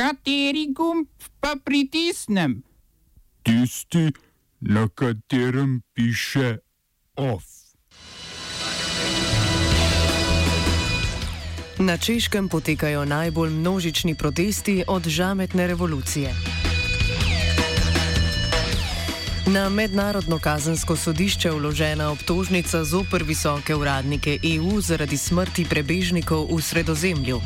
Kateri gumb pa pritisnem? Tisti, na katerem piše OF. Na Češkem potekajo najbolj množični protesti od žametne revolucije. Na mednarodno kazensko sodišče vložena obtožnica zoper visoke uradnike EU zaradi smrti prebežnikov v sredozemlju.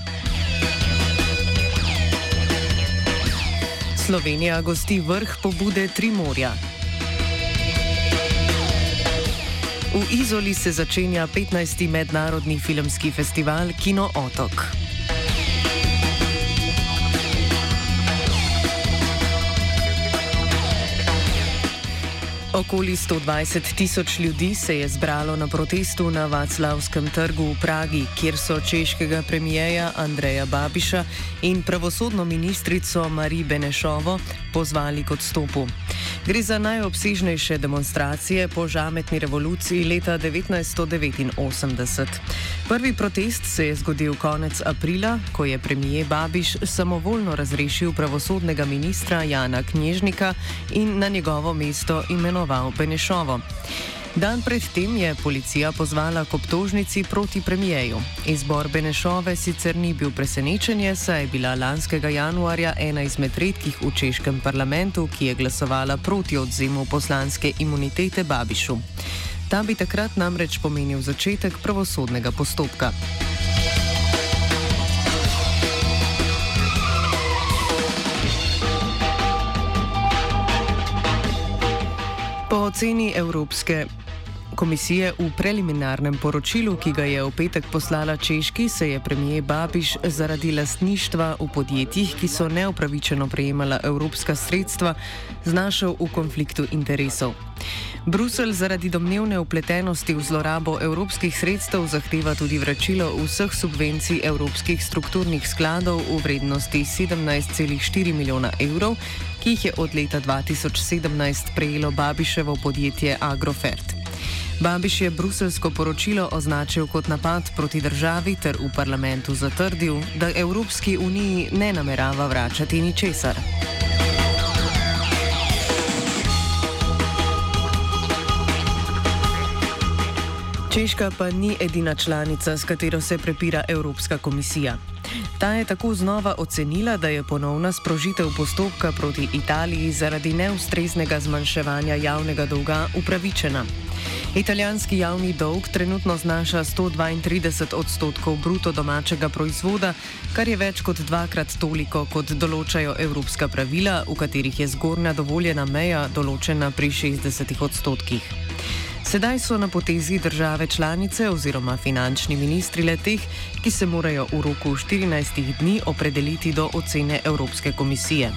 Slovenija gosti vrh pobude Trimorja. V Izoli se začenja 15. mednarodni filmski festival Kino Otok. Okoli 120 tisoč ljudi se je zbralo na protestu na Vaclavskem trgu v Pragi, kjer so češkega premijeja Andreja Babiša in pravosodno ministrico Marie Benešovo pozvali k odstopu. Gre za najobsežnejše demonstracije po žametni revoluciji leta 1989. Prvi protest se je zgodil konec aprila, ko je premijer Babiš samovoljno razrešil pravosodnega ministra Jana Knježnika in na njegovo mesto imenoval Benešovo. Dan predtem je policija pozvala k obtožnici proti premijeju. Izbor Benešove sicer ni bil presenečenje, saj je bila lanskega januarja ena izmed redkih v češkem parlamentu, ki je glasovala proti odzemu poslanske imunitete Babišu. Ta bi takrat namreč pomenil začetek pravosodnega postopka. Po oceni Evropske komisije v preliminarnem poročilu, ki ga je v petek poslala Češki, se je premijer Babiš zaradi lastništva v podjetjih, ki so neupravičeno prejemala evropska sredstva, znašel v konfliktu interesov. Brusel zaradi domnevne upletenosti v zlorabo evropskih sredstev zahteva tudi vračilo vseh subvencij evropskih strukturnih skladov v vrednosti 17,4 milijona evrov, ki jih je od leta 2017 prejelo Babiševo podjetje Agrofert. Babiš je bruselsko poročilo označil kot napad proti državi ter v parlamentu zatrdil, da Evropski uniji ne namerava vračati ničesar. Češka pa ni edina članica, s katero se prepira Evropska komisija. Ta je tako znova ocenila, da je ponovna sprožitev postopka proti Italiji zaradi neustreznega zmanjševanja javnega dolga upravičena. Italijanski javni dolg trenutno znaša 132 odstotkov bruto domačega proizvoda, kar je več kot dvakrat toliko, kot določajo evropska pravila, v katerih je zgornja dovoljena meja določena pri 60 odstotkih. Sedaj so na potezi države članice oziroma finančni ministri leteh, ki se morajo v roku 14 dni opredeliti do ocene Evropske komisije.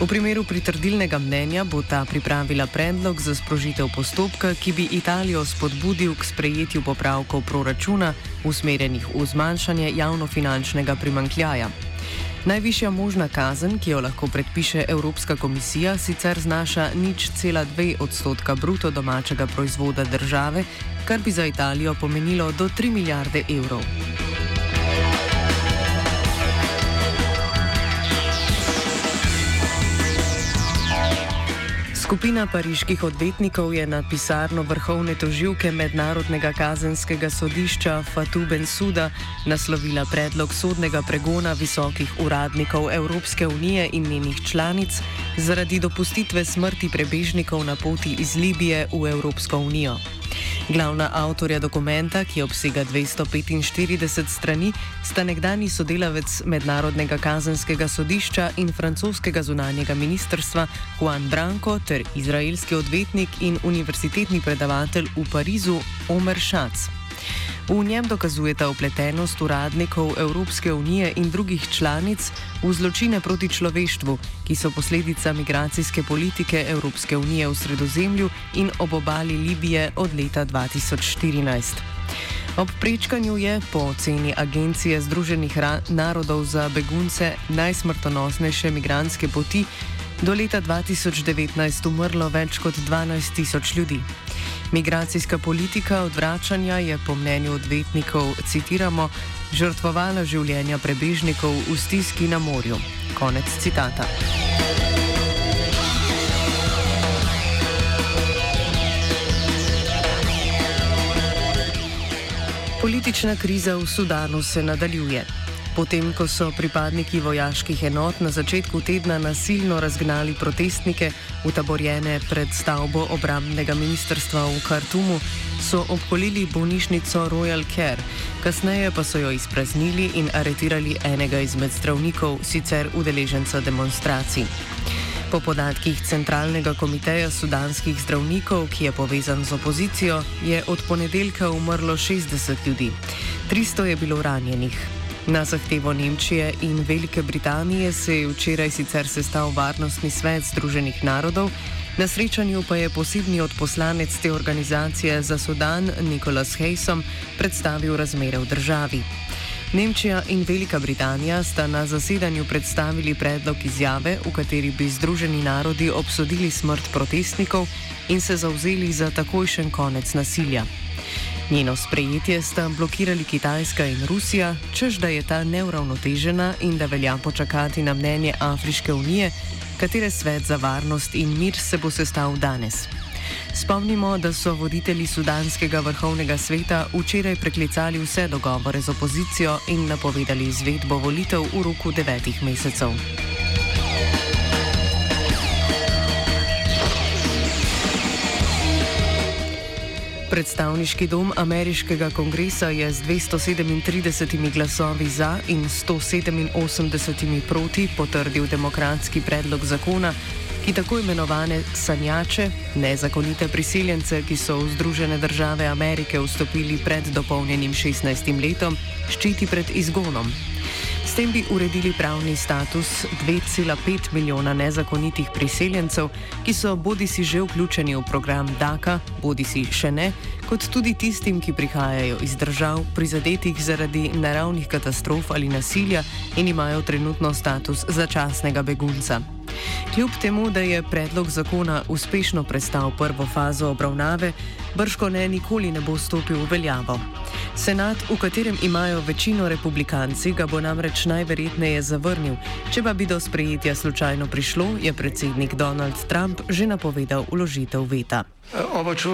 V primeru pritrdilnega mnenja bo ta pripravila predlog za sprožitev postopka, ki bi Italijo spodbudil k sprejetju popravkov proračuna, usmerjenih v zmanjšanje javnofinančnega primankljaja. Najvišja možna kazen, ki jo lahko predpiše Evropska komisija, sicer znaša nič cela dve odstotka bruto domačega proizvoda države, kar bi za Italijo pomenilo do 3 milijarde evrov. Skupina pariških odvetnikov je na pisarno vrhovne toživke Mednarodnega kazenskega sodišča Fatu Bensuda naslovila predlog sodnega pregona visokih uradnikov Evropske unije in njenih članic zaradi dopustitve smrti prebežnikov na poti iz Libije v Evropsko unijo. Glavna avtorja dokumenta, ki obsega 245 strani, sta nekdani sodelavec Mednarodnega kazenskega sodišča in francoskega zunanjega ministrstva Juan Branco ter izraelski odvetnik in univerzitetni predavatelj v Parizu Omer Šac. V njem dokazujeta upletenost uradnikov Evropske unije in drugih članic v zločine proti človeštvu, ki so posledica migracijske politike Evropske unije v sredozemlju in ob obali Libije od leta 2014. Ob prečkanju je, po oceni Agencije Združenih narodov za begunce, najsmrtonosnejše migranske poti do leta 2019 umrlo več kot 12 tisoč ljudi. Migracijska politika odvračanja je po mnenju odvetnikov, citiramo, žrtvovala življenja prebežnikov v stiski na morju. Konec citata. Politična kriza v Sudanu se nadaljuje. Potem, ko so pripadniki vojaških enot na začetku tedna nasilno razgnali protestnike, utaborjene pred stavbo obramnega ministrstva v Kartumu, so obkolili bolnišnico Royal Care, kasneje pa so jo izpraznili in aretirali enega izmed zdravnikov, sicer udeleženca demonstracij. Po podatkih Centralnega komiteja sudanskih zdravnikov, ki je povezan z opozicijo, je od ponedeljka umrlo 60 ljudi, 300 je bilo ranjenih. Na zahtevo Nemčije in Velike Britanije se je včeraj sicer sestal Varnostni svet Združenih narodov, na srečanju pa je posebni odposlanec te organizacije za Sudan Nikolas Hejsom predstavil razmere v državi. Nemčija in Velika Britanija sta na zasedanju predstavili predlog izjave, v kateri bi Združeni narodi obsodili smrt protestnikov in se zauzeli za takojšen konec nasilja. Njeno sprejetje sta blokirali Kitajska in Rusija, čež da je ta neuravnotežena in da velja počakati na mnenje Afriške unije, katere svet za varnost in mir se bo sestal danes. Spomnimo, da so voditelji Sudanskega vrhovnega sveta včeraj preklicali vse dogovore z opozicijo in napovedali izvedbo volitev v roku devetih mesecev. Predstavniški dom ameriškega kongresa je z 237 glasovi za in 187 proti potrdil demokratski predlog zakona, ki tako imenovane sanjače, nezakonite priseljence, ki so v Združene države Amerike vstopili pred dopolnjenim 16. letom, ščiti pred izgonom. S tem bi uredili pravni status 2,5 milijona nezakonitih priseljencev, ki so bodi si že vključeni v program DAKA, bodi si še ne, kot tudi tistim, ki prihajajo iz držav prizadetih zaradi naravnih katastrof ali nasilja in imajo trenutno status začasnega begunca. Kljub temu, da je predlog zakona uspešno prestal prvo fazo obravnave, brško ne nikoli ne bo stopil v veljavo. Senat, v katerem imajo večino republikanci, ga bo namreč najverjetneje zavrnil. Če pa bi do sprejetja slučajno prišlo, je predsednik Donald Trump že napovedal uložitev veta. Oba, če,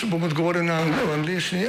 če bom odgovoril na angliški.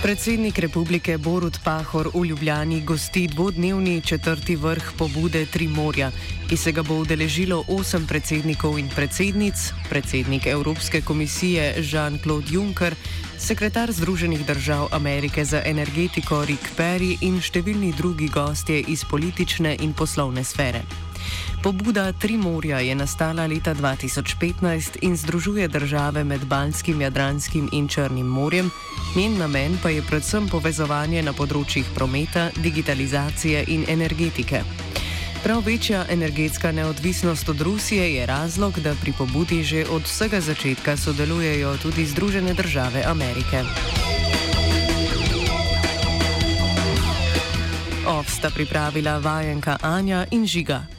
Predsednik republike Borut Pahor v Ljubljani gosti dvodnevni četrti vrh pobude Tri morja, ki se ga bo udeležilo osem predsednikov in predsednic, predsednik Evropske komisije Jean-Claude Juncker, sekretar Združenih držav Amerike za energetiko Rick Perry in številni drugi gostje iz politične in poslovne sfere. Pobuda Tri morja je nastala leta 2015 in združuje države med Balskim, Jadranskim in Črnim morjem, njen namen pa je predvsem povezovanje na področjih prometa, digitalizacije in energetike. Prav večja energetska neodvisnost od Rusije je razlog, da pri pobudi že od vsega začetka sodelujejo tudi Združene države Amerike. Ovsta pripravila vajenka Anja in Žiga.